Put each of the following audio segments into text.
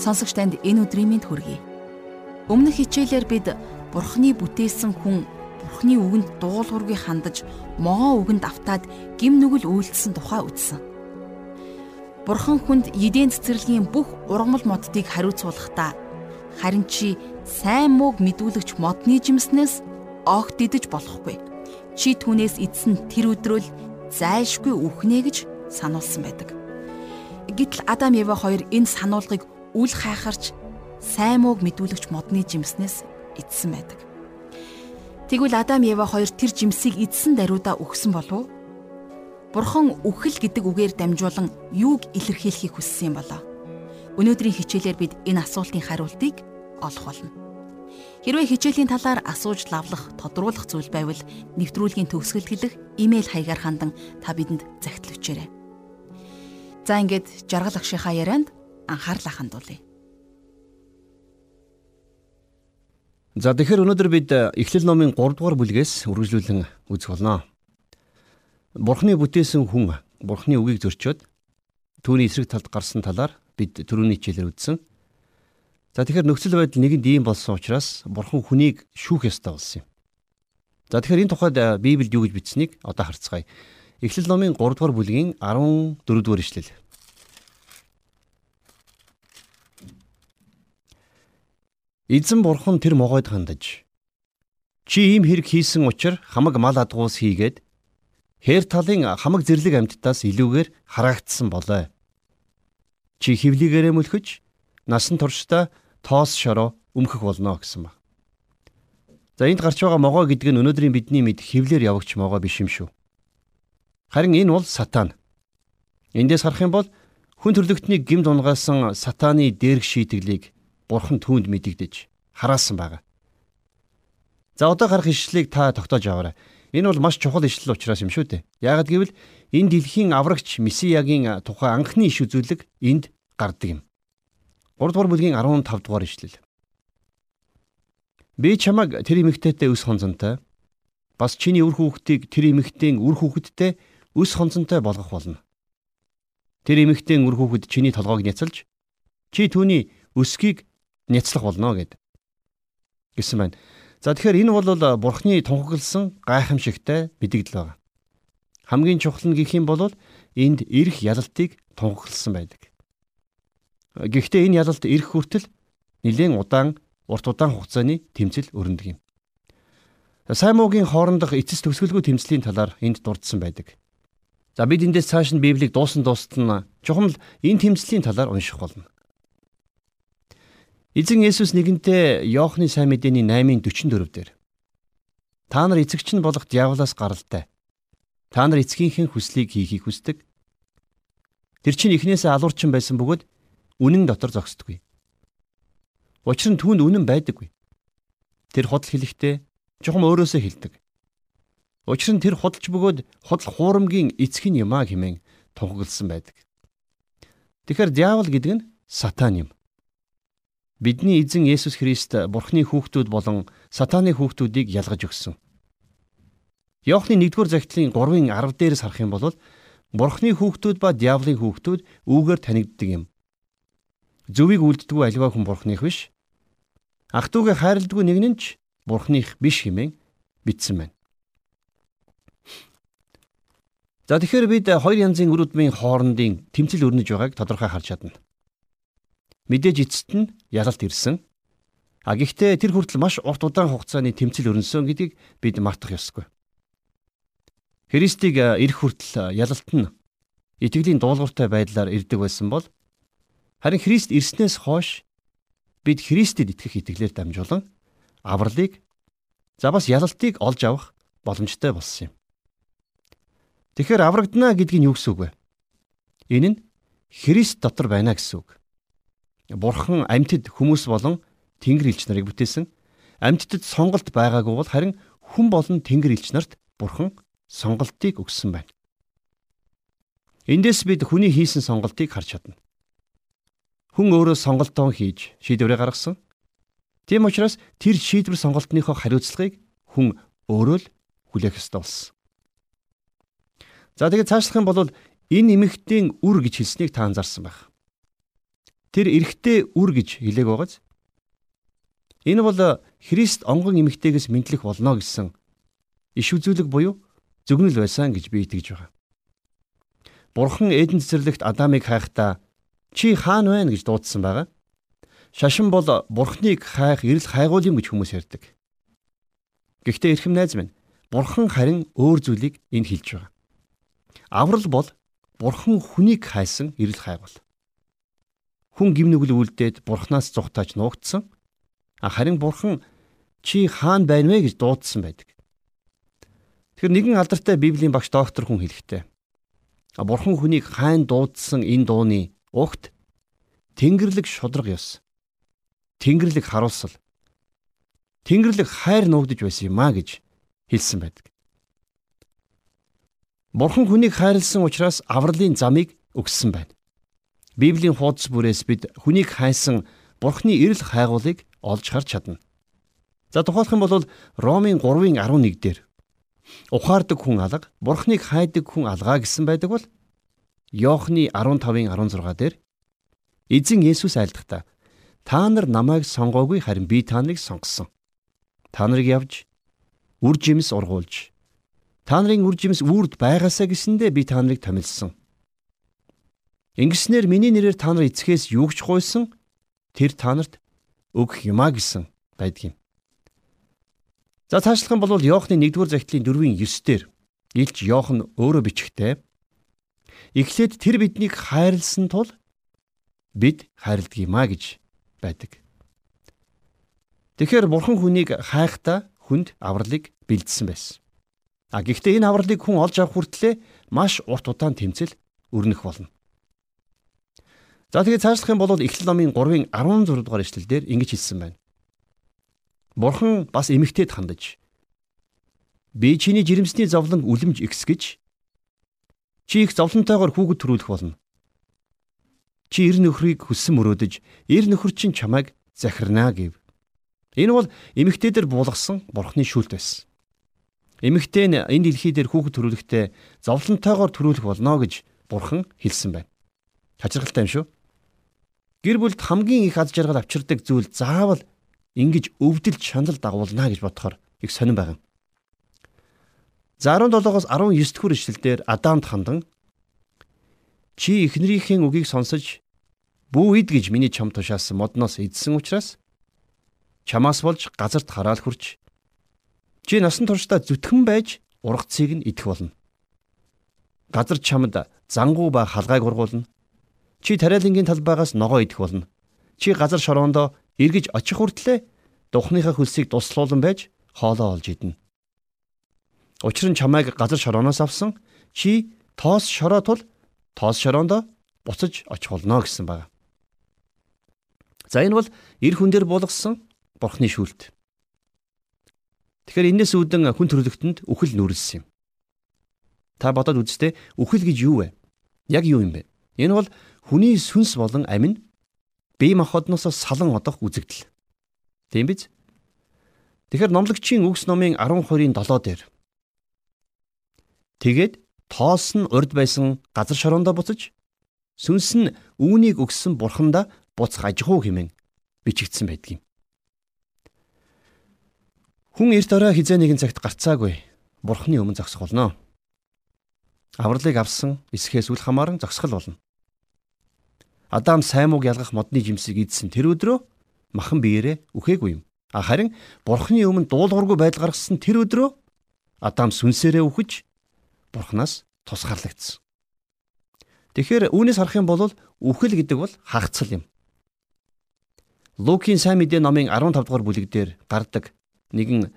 Сонсогч танд энэ өдрийн мэнд хүргэе. Өмнөх хичээлээр бид Бурхны бүтээсэн хүн Бурхны үгэнд дуулуургүй хандаж, могоо үгэнд автаад гим нүгэл үйлдэлсэн тухай үзсэн. Бурхан хүнд Еден цэцэрлэгийн бүх ургамал моддыг хариуцуулахдаа харин чи сайн мууг мэдүүлэгч модны жимснээс огт идэж болохгүй. Чи түүнээс идсэн тэр өдрөл зайлшгүй үхнэ гэж сануулсан байдаг. Гэтэл Адам Ева хоёр энэ сануулгыг үл хайхарч сайн мууг мэдүүлэгч модны жимснээс идсэн байдаг. Тэгвэл Адам Ева хоёр тэр жимсийг идсэн даруйдаа өгсөн болов уу? Бурхан үхэл гэдэг үгээр дамжуулан юуг илэрхийлэхийг хүссэн юм болоо? Өнөөдрийн хичээлээр бид энэ асуултын хариултыг олох болно. Хэрвээ хичээлийн талаар асууж лавлах, тодруулах зүйл байвал нэвтрүүлгийн төгсгөл хэлэх имэйл хаягаар хандан та бидэнд загтал өчээрэй. За ингээд жаргал агшийнхаа ярианд анхаарлаа хандуулъя. За тэгэхээр өнөөдөр бид э, Эхлэл номын 3 дугаар бүлгээс үргэлжлүүлэн үзэх болно. Бурхны бүтээсэн хүн Бурхны үгийг зөрчөөд түүний эсрэг талд гарсан талаар бид түрүүний хичээлээр үзсэн. За тэгэхээр нөхцөл байдал нэгэнд ийм болсон учраас Бурхан хүнийг шүүх ёстой болсон юм. За тэгэхээр энэ тухайд э, Библиэд юу гэж бичсэнийг одоо харцгаая. Эхлэл номын 3 дугаар бүлгийн 14 дугаар ишлэл. Эзэн бурхан тэр могойд хандаж чи ийм хэрэг хийсэн учраас хамаг мал адгуус хийгээд хээр талын хамаг зэрлэг амьтдаас илүүгээр хараагдсан болоо. Чи хөвлийгээрээ мөлхөж насан туршдаа тоос шороо өмхөх болно гэсэн ба. За энд гарч байгаа могоо гэдэг нь өнөөдрийн бидний мэд хөвлөөр явагч могоо биш юм шүү. Харин энэ бол сатан. Эндээс харах юм бол хүн төрлөختнийг гимд унгаасан сатаны дээрх шийтгэлийг бурхан түүнд мэдэгдэж хараасан байгаа. За одоо гарах ишлэлийг та тогтоож аваарай. Энэ бол маш чухал ишлэл учраас юм шүү дээ. Яагад гэвэл энэ дэлхийн аврагч Месиягийн тухай анхны иш үзүүлэг энд гардаг юм. 3 дугаар бүлгийн 15 дугаар ишлэл. Би чамайг тэр эмэгтэйтэй өс хонцонтой бас чиний үр хүүхдийг тэр эмэгтэйн үр хүүхэдтэй өс хонцонтой болгох болно. Тэр эмэгтэйн үр хүүхэд чиний толгойг няцалж чи түүний өсгийг няцлах болно гэд гэсэн байна. За тэгэхээр энэ бол бурхны тунхагласан гайхамшигтай мэдэгдэл байна. Хамгийн чухал нь гэх юм бол энд эрх ялалтыг тунхагласан байдаг. Гэхдээ энэ ялалт эрх хүртэл нэлээд удаан урт удаан хугацааны тэмцэл өрнөдөг юм. Саймогийн хоорондох эцэс төгсгөлгүй тэмцлийн талаар энд дурдсан байдаг. За бид эндээс цааш нь Библийг дуусан дуустал нь чухал энэ тэмцлийн талаар унших болно. Эзэн Есүс нэгэнтээ Иохны сайн мэдээний 8:44 дээр Та нар эцэгч нь болох диаволоос гаралтай. Та нар эцгийнхээ хүслийг хийхийг хүсдэг. Тэр чинь эхнээсээ алуурчин байсан бөгөөд үнэн дотор зогсдгүй. Учир нь түүнд үнэн байдаггүй. Тэр худал хэлэхдээ чухам өөрөөсөө хэлдэг. Учир нь тэр худалч бөгөөд худал хуурамгийн эцэг нь юмаа хэмээн тунхагласан байдаг. Тэгэхээр диавол гэдэг нь сатан юм. Бидний эзэн Есүс Христ Бурхны хүүхдүүд болон сатаны хүүхдүүдийг ялгаж өгсөн. Иохны 1-р загтлын 3-ын 10 дээрээс харах юм бол Бурхны хүүхдүүд ба диавлын хүүхдүүд үүгээр танигддаг юм. Зөвийг үлддэггүй аливаа хүн Бурхных биш. Ах トゥ угээ хайрладгүй нэг нь ч Бурхных биш хэмээн бичсэн байна. За тэгэхээр бид хоёр янзын үр өдмийн хоорондын тэмцэл өрнөж байгааг тодорхой харж чадна. Мэдээж эцэст нь ялалт ирсэн. А гэхдээ тэр хүртэл маш урт удаан хугацааны тэмцэл өрнөсөн гэдгийг бид мартах ёсгүй. Христийг ирэх хүртэл ялалт нь итгэлийн дуулууртай байдлаар ирдэг байсан бол харин Христ ирснээс хойш бид Христэд итгэх итгэлээр дамжуулан авралыг за бас ялалтыг олж авах боломжтой болсон юм. Тэгэхээр аврагдана гэдг нь юу гэсэн үг вэ? Энэ нь Христ дотор байна гэсэн үг. Бурхан амьтад хүмүүс болон Тэнгэр элч нарыг бүтээсэн. Амьтдад сонголт байгаагүй бол харин хүн болон Тэнгэр элч нарт Бурхан сонголтыг өгсөн байна. Эндээс бид хүний хийсэн сонголтыг харж чадна. Хүн өөрөө сонголтоо хийж шийдвэрээ гаргасан. Тийм учраас тэр шийдвэр сонголтныхоо хариуцлагыг хүн өөрөө л хүлээх ёстой болсон. За тэгээд цаашлах юм бол энэ эмэгтэй үр гэж хэлснийг та анзаарсан байх. Тэр эрэгтэй үр гэж хэлээг байгааз. Энэ бол Христ онгон эмэгтэйгээс мэдлэх болно гэсэн иш үзүүлэг буюу зөвгнөл байсан гэж би итгэж байгаа. Бурхан Эден цэцэрлэгт Адамыг хайхдаа чи хаана байна гэж дуудсан байгаа. Шашин бол Бурханыг хайх эрэл хайгуул юм гэж хүмүүс ярьдаг. Гэхдээ эрхэм найз минь Бурхан харин өөр зүйлийг энд хэлж байгаа. Аврал бол Бурхан хүнийг хайсан эрэл хайгуул. Хүн гимнүгэл үлдээд Бурханаас зүхтааж нуугдсан. Харин Бурхан чи хаана байна вэ гэж дуудсан байдаг. Тэгэхээр нэгэн алдартай Библийн багш доктор хүн хэлэхдээ Бурхан хүнийг хайн дуудсан энэ дууны угт Тэнгэрлэг шудраг ёс. Тэнгэрлэг харуулсал. Тэнгэрлэг хайр нуугдж байсан юм а гэж хэлсэн байдаг. Бурхан хүнийг хайрлсан учраас авралын замыг өгсөн байна. Библийн хуудас бүрээс бид хүнийг хайсан Бурханы эрэл хайгуулыг олж харж чадна. За тухайлх юм бол Ромын 3-ын 11 дээр ухаардаг хүн алга, Бурханыг хайдаг хүн алгаа гэсэн байдаг бол Иохны 15-ын 16 дээр Эзэн Есүс айлдахдаа та нар намайг сонгоогүй харин би та нарыг сонгосон. Та нарыг явж үр жимс ургуулж та нарын үр жимс үрд байгаасаа гэсэндэ би та нарыг томилсон. Ингэснээр миний нэрээр та нар эцгээс юу ч гуйсан тэр та нарт өгөх юмаа гэсэн байдгийн. За цаашлах юм бол Иохны 1-р захидлын 4-ийн 9-дэр Илч Иохан өөрөө бичгтээ Эхлээд тэр биднийг хайрлсан тул бид хайрладгиймаа гэж байдаг. Тэгэхээр бурхан хүнийг хайхдаа хүнд авралыг бэлдсэн байсан. А гэхдээ энэ авралыг хүн олж авах хүртлээр маш урт удаан тэмцэл өрнөх болно. За тэгээд цаашлах юм бол Эхлэл номын 3-ын 16 дугаар эшлэлдэр ингэж хэлсэн байна. Бурхан бас эмэгтэйд хандаж би чиний жирэмсний зовлон үлэмж ихсгэж Чи их зовлонтойгоор хүүхэд төрүүлэх болно. Чи эр нөхрийг хүссэн мөрөөдөж, эр нөхөр чинь чамайг захирнаа гэв. Энэ бол эмэгтэйдэр буулгасан бурхны шүлт байсан. Эмэгтэй нь энэ дэлхий дээр хүүхэд төрүүлэхдээ зовлонтойгоор төрүүлэх болно гэж бурхан хэлсэн байна. Хачирхалтай юм шүү. Гэр бүлд хамгийн их аз жаргал авчирдаг зүйл заавал ингэж өвдөлт шанал дагуулна гэж бодохоор их сонирн байна. За 17-оос 19 дэх эшлэлдэр Адамд хандан чи эхнэрийнхээ үгийг сонсож бүү ид гэж миний чам тушаасан модноос идсэн учраас чамаас болж газарт хараал хурч чи насан туршдаа зүтгэн байж ургацыг нь идэх болно. Газар чамд зангуу ба халгайг ургуулна. Чи тариалангийн талбайгаас ногоо идэх болно. Чи газар шороондоо эргэж очих хүртлээр духныхаа хөлсийг дуслуулан байж хоолоо олж иднэ. Учир нь чамайг газар шорооноос авсан. Чи тоос шороо тул тоос шороонд буцаж очих болно гэсэн байна. За энэ бол эр хүн дээр болгосон бурхны шүүлт. Тэгэхээр энэс үүдэн хүн төрлөختөнд үхэл нүрэлсэн юм. Та бодоод үзтээ үхэл гэж юу вэ? Яг юу юм бэ? Энэ бол хүний сүнс болон амин бие махбодноос салан одох үзэгдэл. Тийм биз? Тэгэхээр номлогчийн үгс номын 12-ын 7 дээр Тэгээд тоос нь урд байсан газар шороондоо буцаж сүнс нь үүнийг өгсөн бурхандаа буцах ажихуу хэмээн бичигдсэн байдгийг. Хүн эрт орой хизээ нэгэн цагт гарцаагүй бурхны өмнө зогсох болно. Авралыг авсан эсхээс үл хамааран зогсгол болно. Адам саймууг ялгах модны жимсийг идсэн тэр өдрөө махан биеэрээ үхээгүй юм. Харин бурхны өмнө дуулуургүй байдал гаргасан тэр өдрөө Адам сүнсээрээ үхэж бурхнаас тусгаарлагдсан. Тэгэхээр үүнээс харах юм бол үхэл гэдэг бол хагацл юм. Лукийн сайн мэдээ номын 15 дугаар бүлэг дээр гардаг нэгэн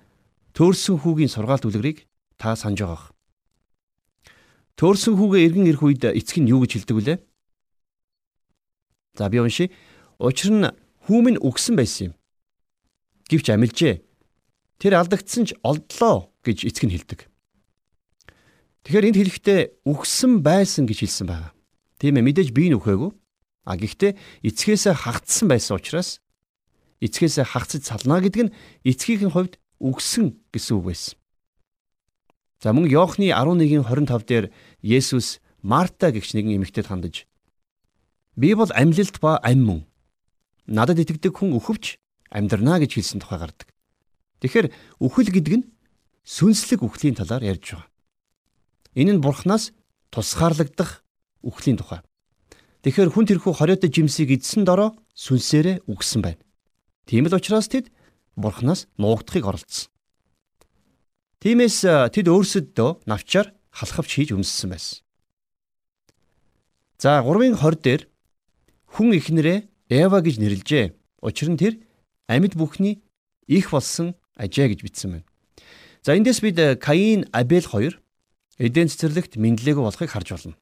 төөрсөн хүүгийн сургаалт үлгэрийг та санаж байгаах. Төөрсөн хүүгээ эргэн ирэх үед эцэг нь юу гэж хэлдэг вүлээ? За би уншия. Учир нь хүү минь үгсэн байсан юм. Гэвч амилжээ. Тэр алдагдсан ч олдлоо гэж эцэг нь хэлдэг. Тэгэхээр энд хэлэхдээ үхсэн байсан гэж хэлсэн байна. Тийм ээ мэдээж би нүхээгүй. А гэхдээ эцгээсээ хагдсан байсан учраас эцгээсээ хагцаж сална гэдэг нь эцгийнхээ хувьд үгсэн гэсэн үг байсан. За мөн Иохны 11-ийн 25 дээр Есүс Марта гэгч нэгэн эмэгтэйд хандаж Би бол амьлалт ба ам мөн. Надад итгэдэг хүн өхөвч амьдрнаа гэж хэлсэн тухай гардаг. Тэгэхээр үхэл гэдэг нь сүнслэг үхлийн талаар ярьж байгаа. Энэ нь бурхнаас тусгаарлагдах үхлийн тухай. Тэгэхээр хүн тэрхүү хориотой жимсийг эдсэн дороо сүнсээрээ үгсэн байна. Тийм л учраас тэд бурхнаас нуугдахыг оролдсон. Тиймээс тэд өөрсөддөө навчаар халахвч хийж өмссөн байсан. За 3-ын 20 дээр хүн ихнэрээ Эва гэж нэрлэжээ. Учир нь тэр амьд бүхний их болсон ажээ гэж бичсэн байна. За эндээс бид Каин, Абель хоёр эдийн цэцэрлэгт мэдлээгөө болохыг харж байна.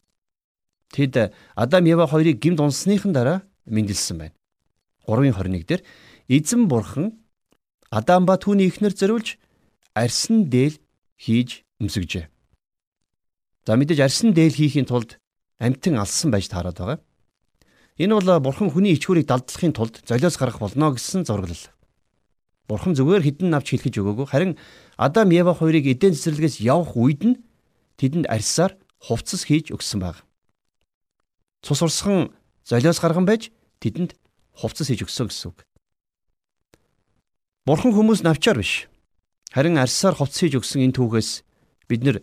Тэд Адам Ева хоёрыг гимд унсныхан дараа мэндэлсэн байна. 3:21 дээр эзэн бурхан Адам ба түүний эхнэр зориулж арьсан дээл хийж өмсгөжээ. За мэдээж арьсан дээл хийхийн тулд амтэн алсан байж таарад байгаа. Энэ бол бурхан хүний ичгүүрийг далдлахын тулд золиос гарах болно гэсэн зураглал. Бурхан зүгээр хідэн навч хэлхэж өгөөгүй харин Адам Ева хоёрыг эдэн цэцэрлэгээс явах үед нь тэдэнд арьсаар хувцас хийж өгсөн баг. Цус урсган золиос гарган байж тэдэнд хувцас хийж өгсөн гэсэн үг. Бурхан хүмүүс навчаар биш Харин арьсаар хувцсхийж өгсөн энэ түүхээс бид нэр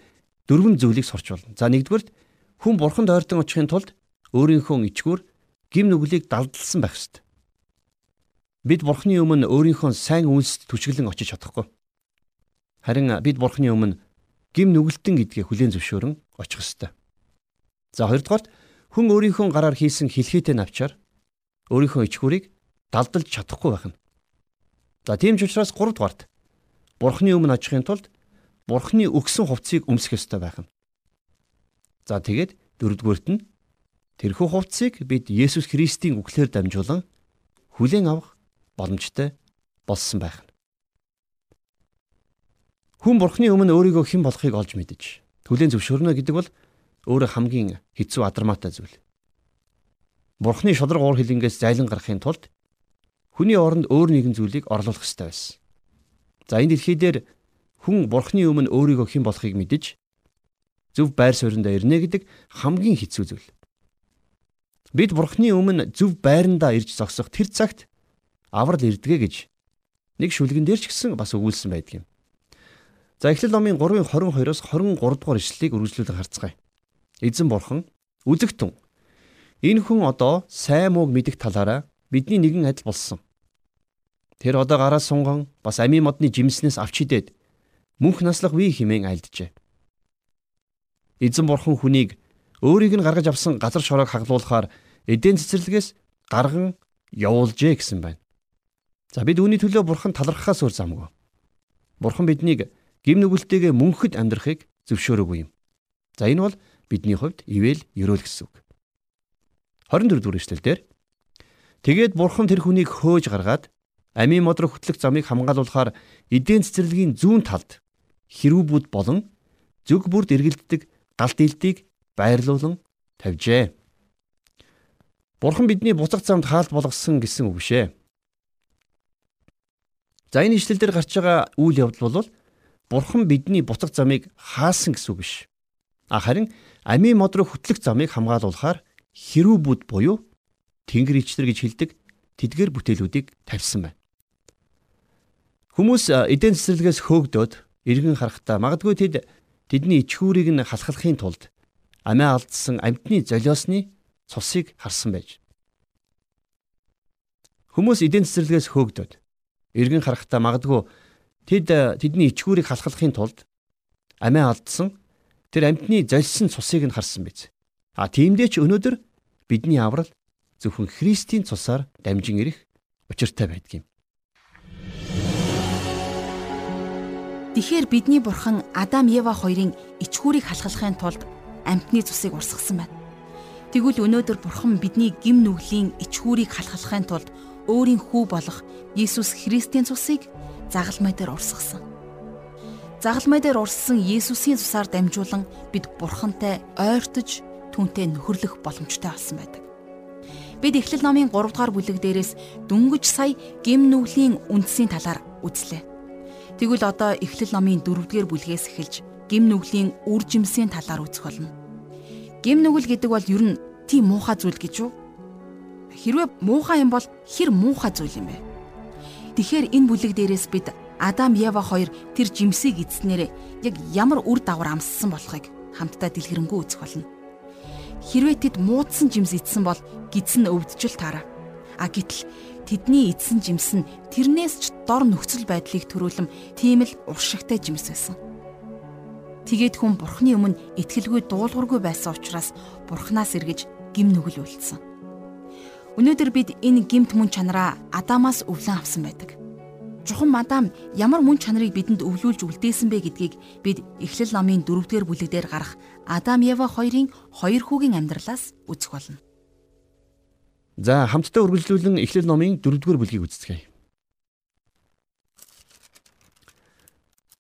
дөрвөн зүйлийг сурч болно. За нэгдүгürt хүн бурханд ойртон очихын тулд өөрийнхөө ичгүүр гим нүглийг далдалсан байх ёстой. Бид бурхны өмнө өөрийнхөө сайн үнсд түшиглэн очиж чадахгүй. Харин бид бурхны өмнө гим нүгэлтэн гэдгээ хүлээн зөвшөөрөн очих ёстой. За хоёрдугаарт хүн өөрийнхөө гараар хийсэн хэлхийтэй навчаар өөрийнхөө ичгүүрийг далдалж чадахгүй байх нь. За тийм ч учраас гуравдугаарт Бурхны өмнө очихын тулд Бурхны өгсөн хувцсыг өмсөх ёстой байх нь. За тэгээд дөрөвдүгüүрт нь тэрхүү хувцсыг бид Есүс Христийн үглээр дамжуулан хүлээн авах боломжтой болсон байх. Хүн Бурхны өмнө өөрийгөө хэн болохыг олж мэдэж хүлээн зөвшөөрнө гэдэг бол өөрөө хамгийн хэцүү адармаатай зүйл. Бурхны шудраг уур хилэнгээс зайлан гарахын тулд хүний оронд өөр нэгэн зүйлийг орлуулах ёстой байсан. За энэ дэлхий дээр хүн бурхны өмнө өөрийгөө хэн болохыг мэдэж зөв байр суурьндаа ирнэ гэдэг хамгийн хэцүү зүйл. Бид бурхны өмнө зөв байрандаа ирж зогсох тэр цагт аврал ирдэгэ гэж нэг шүлгэн дээр ч гэсэн бас өгүүлсэн байдаг юм. За Эхлэл номын 3:22-оос 23 дугаар ишлэлийг үргэлжлүүлэн харцгаая. Эзэн бурхан үзэгтэн энэ хүн одоо сайн мууг мэдих талаараа бидний нэгэн адил болсон. Тэр одоо гараа сунган бас амийн модны жимснээс авч хидээд мөнх наслах вий химэн айлджээ. Эзэн бурхан хүнийг өөрийг нь гаргаж авсан газар шороог хаглуулахаар эдийн цэцэрлэгээс гарган явуулжээ гэсэн байна. За бид үүний төлөө бурхан талархахаас өөр замгүй. Бурхан биднийг гим нүгэлтэйгээ мөнхөд амьдрахыг зөвшөөрөөгүй юм. За энэ бол бидний хувьд ивэл ерөөл гэсэн үг. 24 дугаар эшлэлдэр тэгээд бурхан тэр хүнийг хөөж гаргаад Амийн модрог хөтлөх замыг хамгаалуулахаар эдийн цэцэрлэгийн зүүн талд хэрүүбүүд болон зөвг бүрд эргэлддэг галт илдийг байрлуулан тавьжээ. Бурхан бидний буцах замд хаалт болгосон гэсэн үг шээ. За энэ ишлэл дээр гарч байгаа үйл явдал бол Бурхан бидний буцах замыг хаасан гэсэн үг биш. А харин амийн модрог хөтлөх замыг хамгаалуулахаар хэрүүбүүд буюу тэнгэр ичнэр гэж хэлдэг тэдгэр бүтээлүүдийг тавьсан байна. Хүмүүс эдийн цэцэрлэгээс хөөгдөөд эргэн харахтаа магадгүй тэд тэдний ичхүүрийг нь халахлахын тулд амиа алдсан амьтны золиосны цусыг харсан байж. Хүмүүс эдийн цэцэрлэгээс хөөгдөөд эргэн харахтаа магадгүй тэд тэдний ичхүүрийг халахлахын тулд амиа алдсан тэр амьтны золисон цусыг нь харсан биз. А тиймдээ ч өнөөдөр бидний аврал зөвхөн Христийн цусаар дамжин ирэх учиртай байдаг юм. Тэгэхээр бидний бурхан Адам Ева хоёрын ичхүүрийг халахлахын тулд амьтны цусыг урсгасан байна. Тэгвэл өнөөдөр бурхан бидний гим нүглийн ичхүүрийг халахлахын тулд өөрийн хүү болох Есүс Христийн цусыг загалмай дээр урсгасан. Загалмай дээр урссан Есүсийн цусаар дамжуулан бид бурхантай ойртож түүнтэй нөхөрлөх боломжтой болсон байдаг. Бид Эхлэл номын 3 дугаар бүлэг дээрээс дөнгөж сая гим нүглийн үндсийн талаар үзлээ. Тэгвэл одоо Эхлэл номын 4-р бүлгээс эхэлж гим нүглийн үр жимсийн талаар үзэх болно. Гим нүгэл гэдэг бол ер нь тийм муухай зүйл гэж юу? Хэрвээ муухай юм бол хэр муухай зүйл юм бэ? Тэгэхээр энэ бүлэг дээрээс бид Адам Ева хоёр тэр жимсийг эзснээр яг ямар үр дагавар амссан болохыг хамтдаа дэлгэрэнгүй үзэх болно. Хэрвээ тэд муудсан жимс эзсэн бол гидс нь өвдөжл таараа. А гэтэл тэдний эзсэн жимс нь тэрнээс ч дор нөхцөл байдлыг төрүүлэм тийм л уршигтай жимс байсан. Тэгээд хүн бурхны өмнө итгэлгүй дуулуургүй байсан учраас бурхнаас эргэж гим нүгэл үлдсэн. Өнөөдөр бид энэ гимт мөн чанараа Адамаас өвлөн авсан байдаг. Чухам Адам ямар мөн чанарыг бидэнд өвлүүлж үлдээсэн бэ гэдгийг бид Эхлэл номын 4-р бүлэгдэр гарах Адам Ева хоёрын хоёр хүүгийн амьдралаас үзэх болно. За хамтдаа үргэлжлүүлэн Эхлэл номын 4-р бүлгийг үздэцгээе.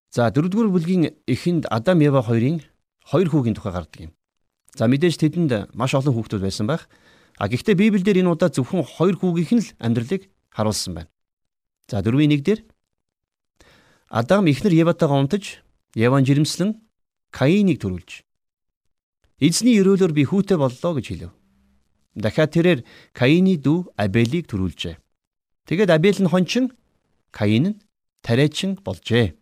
За 4-р бүлгийн эхэнд Адам Ева хоёрын хоёр хүүгийн тухай гардаг юм. За мэдээж тэдэнд маш олон хүүхдүүд байсан байх. А гэхдээ Библиэлд энэ удаа зөвхөн хоёр хүүгийнх нь л амьдралыг харуулсан байна. За дөрвийн нэг дээр Адам ихнэр Еватайгаа унтаж, Еван жирэмслэн Каиныг төрүүлж. Эзний өрөөлөөр би хүүтэй боллоо гэж хэлв. Дахиад тэрээр Каины дүү Абелийг төрүүлжээ. Тэгэд Абел нь хончин, Каин нь тариачин болжээ.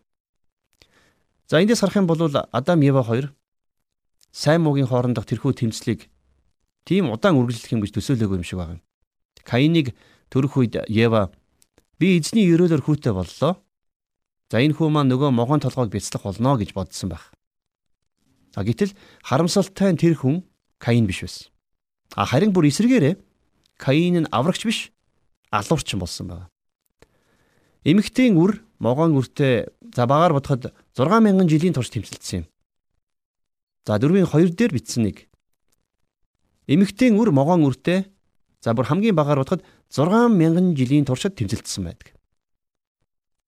За эндээс харах юм бол Адам Ева хоёр сайн муугийн хоорондох тэрхүү тэмцлийг тийм удаан үргэлжлэх юм гэж төсөөлөөгүй юм шиг байна. Каиныг төрөх үед Ева би эзний өрөөлөөр хүүтэй боллоо. За энэ хүү маань нөгөө могоон толгойг бяцлах болно гэж бодсон байх. А гэтэл харамсалтай нь тэр хүн Каин биш байсан. А харин бүр эсрэгээрээ Каин нь аврагч биш, алуурчин болсон байна. Эмэгтэйн үр могоон үртэй за багаар бодоход 6000 жилийн турш тэмцэлдсэн юм. За дөрвийн 2 дээр бичсэн нэг Эмэгтэй үр могоон үртэй за бүр хамгийн багаар бодоход 6000 жилийн туршид тэмцэлдсэн байдаг.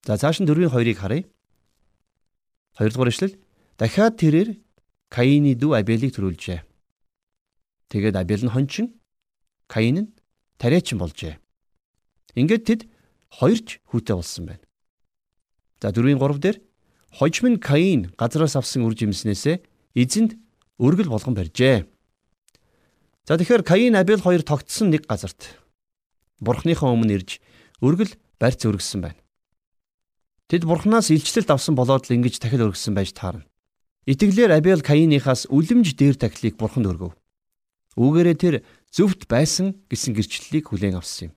За цааш нь дөрвийн 2-ыг харъя. Хоёрдугаар ишлэл дахиад тэрээр Каины дүү Абелийг төрүүлжээ. Тэгээд Абел нь хончин, Каин нь тариачин болжээ. Ингээд тэд хоёрч хүүтэй болсон байна. За дөрвийн 3 дээр хожим нь Каин газраас авсан үр жимснээсээ эзэнд өргөл болгон барьжээ. За тэгэхээр Каин Абел хоёр тогтсон нэг газарт Бурхныхаа өмнө ирж өргөл барьц өргөссөн байна. Тэд Бурханаас илчлэлт авсан болоод л ингэж дахил өргөссөн байж таарна. Итгэлээр Абел Каиныхаас үлэмж дээр тахлыг Бурханд өргөв. Үүгээрээ тэр зөвхт байсан гэсэн гэрчлэлийг хүлээн авсан юм.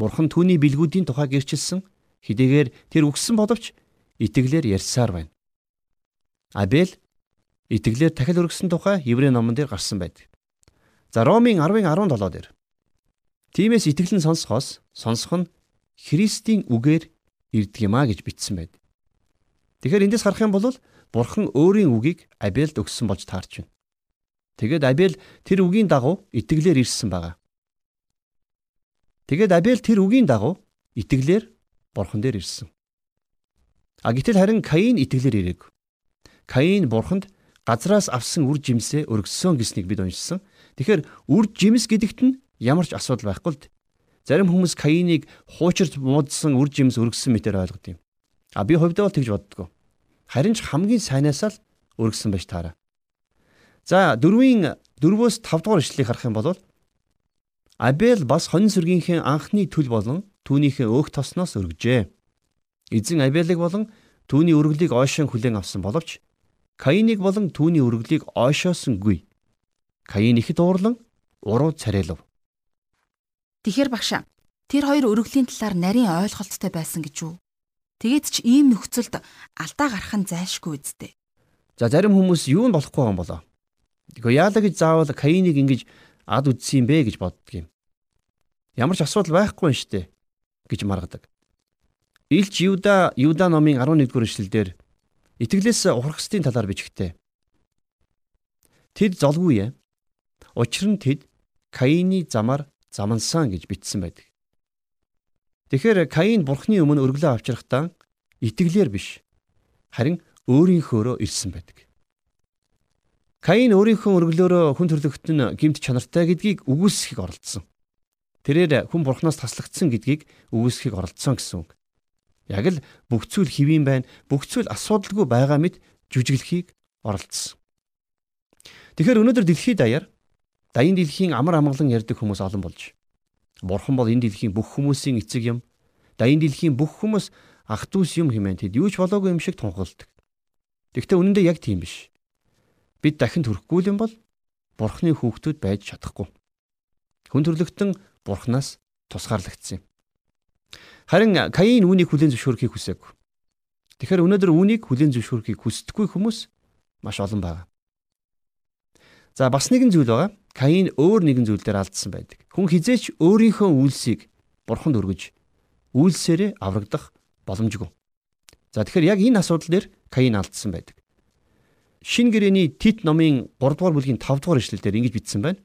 Бурхан түүний билгүүдийн тухай гэрчилсэн хэдийгээр тэр үгсэн боловч итгэлээр ярьсаар байна. Абел итгэлээр дахил өргөсөн тухай Еврей номон дээр гарсан байдаг. За Ромын 10-ын 17 дээр. Тимээс итгэлэн сонсохоос сонсох нь Христийн үгээр ирдэг юм а гэж бичсэн байд. Тэгэхээр эндээс харах юм бол Бурхан өөрийн үгийг Абелд өгсөн болж таарч байна. Тэгээд Абел тэр үгийн дагуу итгэлээр ирсэн байгаа. Тэгээд Абел тэр үгийн дагуу итгэлээр Бурхан дээр ирсэн. А гэтэл харин Каин итгэлээр ирээг. Каин Бурханд газраас авсан үр жимсээ өргөссөн гэснийг бид уншсан. Тэгэхээр үр жимс гэдэгт нь ямар ч асуудал байхгүй л зарим хүмүүс Каиныг хуучирч муудсан үр жимс өргөссөн мэтэр ойлгод юм. А би хувьдаа бол тэгж боддгоо. Харин ч хамгийн сайнаас л өргөссөн байж таараа. За дөрвийн 4-өөс 5 дугаар ишлэлийг харах юм бол Абел бас хонь сүргийнхээ анхны түл болон түүнийхээ өөх тосноос өргөжээ. Эзэн Абелыг болон түүний өргөлийг ойшон хүлээн авсан боловч Каиныг болон түүний өргөлийг ойшоосонгүй. Каин ихэд уурлан уруу царайлав. Тэгэхэр багш тэр хоёр өргөлийн талаар нарийн ойлголттой байсан гэж үү? Тэгээд ч ийм нөхцөлд алдаа гарах нь зайлшгүй үсттэй. За зарим хүмүүс юу нь болохгүй юм болоо. Тэгэхөө яалаа гэж заавал Каиныг ингэж ад үдсэн юм бэ гэж боддөг юм. Ямар ч асуудал байхгүй юм штэ гэж маргадаг. Илч Юда Юда номын 11-р эшлэлдэр итгэлээс ухрахстын талаар бичгтээ. Тэд золгүй ээ. Учир нь тэд Каины замаар замансан гэж бичсэн байдаг. Тэгэхээр Каин бурхны өмнө өргөлөө авчрахдаа итгэлээр биш харин өөрийнхөөрөө ирсэн байдаг. Каин өөрийнхөө өргөлөөрөө хүн төрлөخت нь гимт чанартай гэдгийг үгүйсэхийг оролдсон. Тэрээр хүн бурхнаас таслагдсан гэдгийг үгүйсэхийг оролдсон гэсэн үг. Яг л бүх зүйл хэвийн байна, бүх зүйл асуудалгүй байгаа мэт жүжиглэхийг оролдсон. Тэгэхээр өнөөдөр дэлхийд даяар Даян дэлхийн амар амгалан ярьдаг хүмүүс олон болж. Бурхан бол энэ дэлхийн бүх хүмүүсийн эцэг юм. Да энэ дэлхийн бүх хүмүүс ах дүүс юм хэмээн тэд юу ч болоогүй юм шиг тунхалдаг. Гэхдээ үнэндээ яг тийм биш. Бид дахин төрөхгүй юм бол Бурханы хүүхдүүд байж чадахгүй. Хүн төрлөختөн Бурханаас тусгаарлагдсан юм. Харин Каин үүнийг хүлээн зөвшөөрөхийг хүсээгүй. Тэгэхээр өнөөдөр үүнийг хүлээн зөвшөөрөхийг хүсдэггүй хүмүүс маш олон байна. За бас нэгэн зүйл байгаа. Каин өөр нэгэн зүйл дээр алдсан байдаг. Хүн хизээч өөрийнхөө үйлсийг бурханд өргөж үйлсээрээ аврагдах боломжгүй. За тэгэхээр яг энэ асуудал дээр Каин алдсан байдаг. Шин гэрэний Тит номын 3 дугаар бүлгийн 5 дугаар эшлэлдэр ингэж бичсэн байна.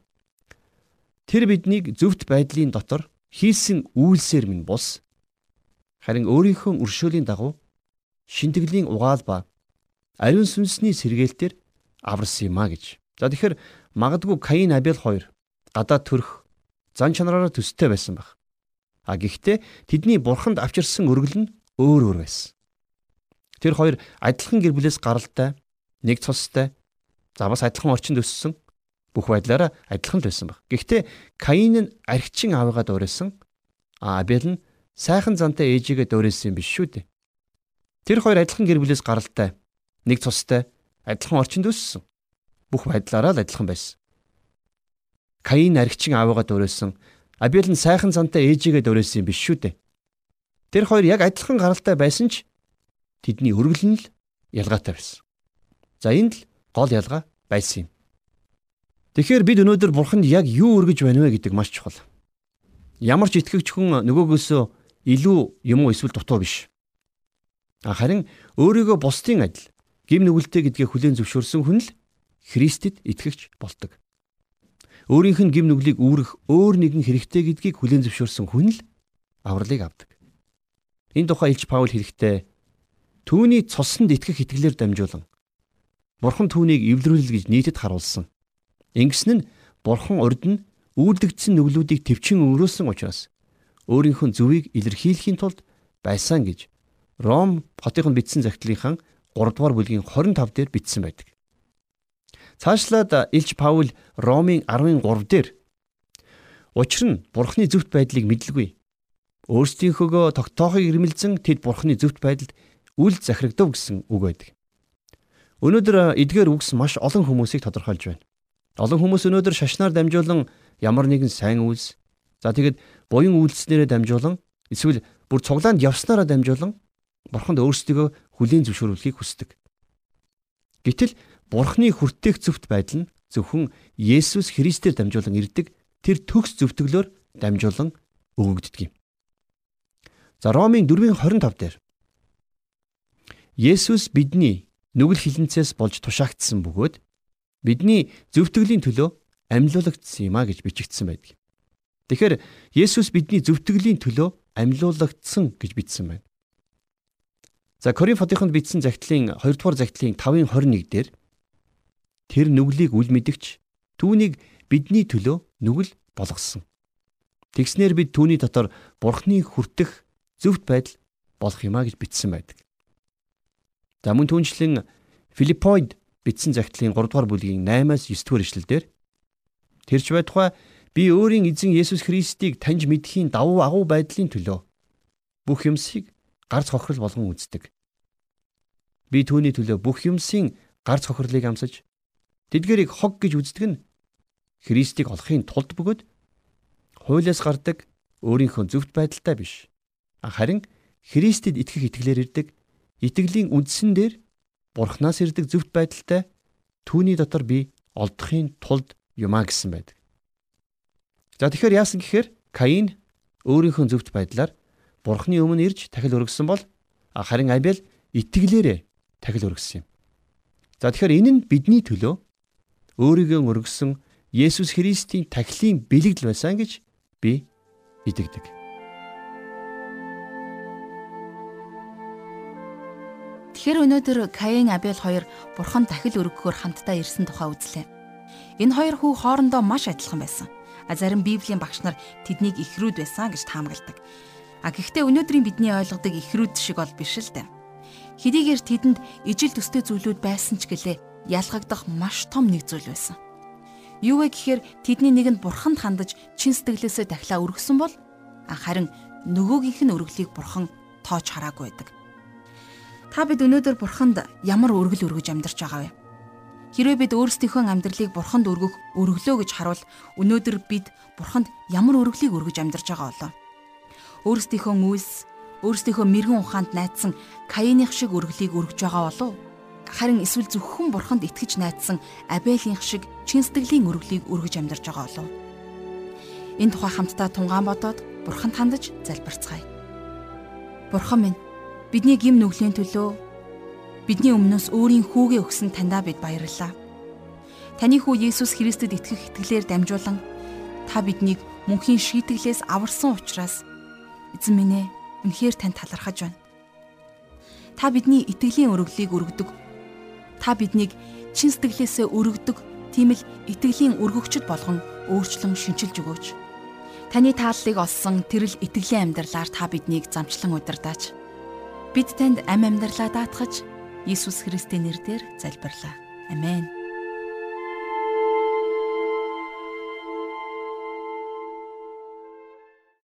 Тэр биднийг зөвхт байдлын дотор хийсэн үйлсээр минь бус харин өөрийнхөө өршөөлийн дагуу шинтгэлийн угаал ба ариун сүнсний сэргээлтээр аварсан юм а гэж. За тэгэхээр магадгүй Каин Абел хоёр гадаа төрөх зан чанараараа төстэй байсан баг. А гэхдээ тэдний бурханд авчирсан өргөл нь өөр өөр байсан. Тэр хоёр адилхан гэр бүлээс гаралтай нэг цустай за бас адилхан орчинд өссөн бүх байдлаараа адилхан л байсан баг. Гэхдээ Каин нь архичин аавыгаа дуурайсан а Абел нь сайхан зантай ээжигээ дуурайсан юм биш шүү дээ. Тэр хоёр адилхан гэр бүлээс гаралтай нэг цустай адилхан орчинд өссөн бүх байдлаараа л адилхан байсан. Каин архичин аавыгаа дуурайсан Абел нь сайхан зантай ээжигээ дуурайсан юм биш шүү дээ. Тэр хоёр яг адилхан гаралтай байсан ч тэдний өргөл нь л ялгаатай байсан. За энд л гол ялгаа байсан юм. Тэгэхээр бид өнөөдөр бурханд яг юу өргөж байна вэ гэдэг маш чухал. Ямар ч итгэгч хүн нөгөөгөөсөө илүү юм уу эсвэл дутуу биш. Харин өөрийгөө бусдын адил гим нүгэлтэй гэдгээ хүлээн зөвшөөрсөн хүн л Христэд итгэгч болдог. Өөрийнх нь гим нүглийг үүрэх өөр нэгэн хэрэгтэй гэдгийг хүлээн зөвшөөрсөн хүн л авралыг авдаг. Энэ тухай Илч Паул хэлэхдээ түүний цуснд итгэх итгэлээр дамжуулан Бурхан түүнийг эвлэрүүл гэж нийтэд харуулсан. Ингэсэн нь Бурхан урд нь үйлдэгдсэн нүглүүдийг төвчин өрөөсөн учраас өөрийнхөө зөвийг илэрхийлэхийн тулд байсан гэж Ром хотын бичсэн захидлынхан 3 дугаар бүлгийн 25 дээр бичсэн байдаг. Цаашлаад Илч Паул Ромын 13 дээр Учир нь Бурхны зөвхт байдлыг мэдлгүй. Өөрсдийнхөөгөө тогтоохыг ирмэлзэн тэд Бурхны зөвхт байдалд үл захирагдав гэсэн үг байдаг. Өнөөдөр эдгээр үгс маш олон хүмүүсийг тодорхойлж байна. Олон хүмүүс өнөөдөр шашнаар дамжуулан ямар нэгэн сайн үйлс за тэгэд буян үйлснээрээ дамжуулан эсвэл бүр цуглаанд явснараа дамжуулан бурханд өөрсдөө хүлийн зөвшөөрөлхийг хүсдэг. Гэтэл бурхны хүртээх зөвхт байдал нь зөвхөн Есүс Христээр дамжуулан ирдэг тэр төгс зөвтгөлөөр дамжуулан өгөгддөг юм. За Ромын 4:25 дээр Есүс бидний нүгэл хилэнцээс болж тушаагдсан бөгөөд бидний зөвтгөлийн төлөө амьлуулагдсан юм а гэж бичигдсэн байдаг. Тэгэхээр Есүс бидний зөвтгөлийн төлөө амьлуулагдсан гэж бичсэн байна. За Коринф хотынд бичсэн загтлын 2 дугаар загтлын 5-ын 21 дээр тэр нүглийг үл мэдгч түүнийг бидний төлөө нүгэл болгосон. Тэгснэр бид түүний дотор бурхны хүртэх зөвхт байдал болох юмаа гэж бичсэн байдаг. За мөн түнчлэн Филиппойд бичсэн загтлын 3 дугаар бүлгийн 8-аас 9 дугаар ишлэлдэр тэрч байтугай би өөрийн эзэн Есүс Христийг таньж мэдхийн давуу агуу байдлын төлөө бүх юмсыг гарц хохирол болгон үздэг. Би түүний төлөө бүх юмсын гарц хохирлыг амсаж тэдгэрийг хог гэж үздэг нь Христийг олохын тулд бөгөөд хуулиас гардаг өөрийнхөө зөвхт байдалтай биш. Харин Христэд итгэх итгэлээр ирдэг Итгэлийн үндсэн дээр Бурханаас ирдэг зөвхт байдалтай түүний дотор би олдохын тулд юмаа гэсэн байдаг. За тэгэхээр яасан гэхээр Каин өөрийнхөө зөвхт байдлаар Бурханы өмнө ирж тахил өргөсөн бол харин Абель итгэлээрээ тахил өргөсөн юм. За тэгэхээр энэ нь бидний төлөө өөрийгөө өргөсөн Есүс Христийн тахилын бэлэгдэл байсан гэж би итгэдэг. Тэгэхээр өнөөдөр Каин Абел хоёр бурхан дахил өргөхөөр хамтдаа ирсэн тухай үзлээ. Энэ хоёр хүү хоорондоо маш адилхан байсан. А зарим Библийн багш нар тэднийг ихрүүд байсан гэж таамагладаг. А гэхдээ өнөөдрийн бидний ойлгодог ихрүүд шиг бол биш л дээ. Хэдийгээр тэдэнд ижил төстэй зүйлүүд байсан ч гэлээ ялгагдах маш том нэг зүйл байсан. Юу вэ гэхээр тэдний нэгэнд бурханд хандаж чин сэтгэлээсээ дахлаа өргөсөн бол харин нөгөөгийнх нь өргөлийг бурхан тоож хараагүй байдаг. Та бид өнөөдөр бурханд ямар өргөл өргөж амьдарч байгаа вэ? Хэрвээ бид өөрсдийнхөө амьдралыг бурханд өргөх өргөлөө гэж харуул өнөөдөр бид бурханд ямар өргөлийг өргөж амьдарч байгаа болоо? Өөрсдийнхөө үйлс, өөрсдийнхөө мэрэгэн ухаанд найдсан Каиных шиг өргөлийг өргөж байгаа болов харин эсвэл зөвхөн бурханд итгэж найдсан Абелийнх шиг чин сэтгэлийн өргөлийг өргөж амьдарч байгаа болов. Энэ тухай хамтдаа тунгаан бодоод бурханд хандаж залбирцгаая. Бурхан минь бидний гим нүглийн төлөө бидний өмнөөс өөрийн хүүгээ өгсөн таньдаа бид баярлалаа. Таны хүү Есүс Христэд итгэх итгэлээр дамжуулан та биднийг мөнхийн шийтгэлээс аварсан учраас эзэн минь ээ үнэхээр тань талархаж байна. Та бидний итгэлийн өргөлийг өргөдөг та биднийг чин сэтгэлээсээ өргөдөг тийм л итгэлийн өргөгчд болгон өөрчлөн шинчилж өгөөч. Таны тааллыг олсон тэрл итгэлийн амьдралаар та биднийг замчлан удирдаач. Бид танд ам амьдралаа даатгаж Иесус Христосийн нэрээр залбирлаа. Амен.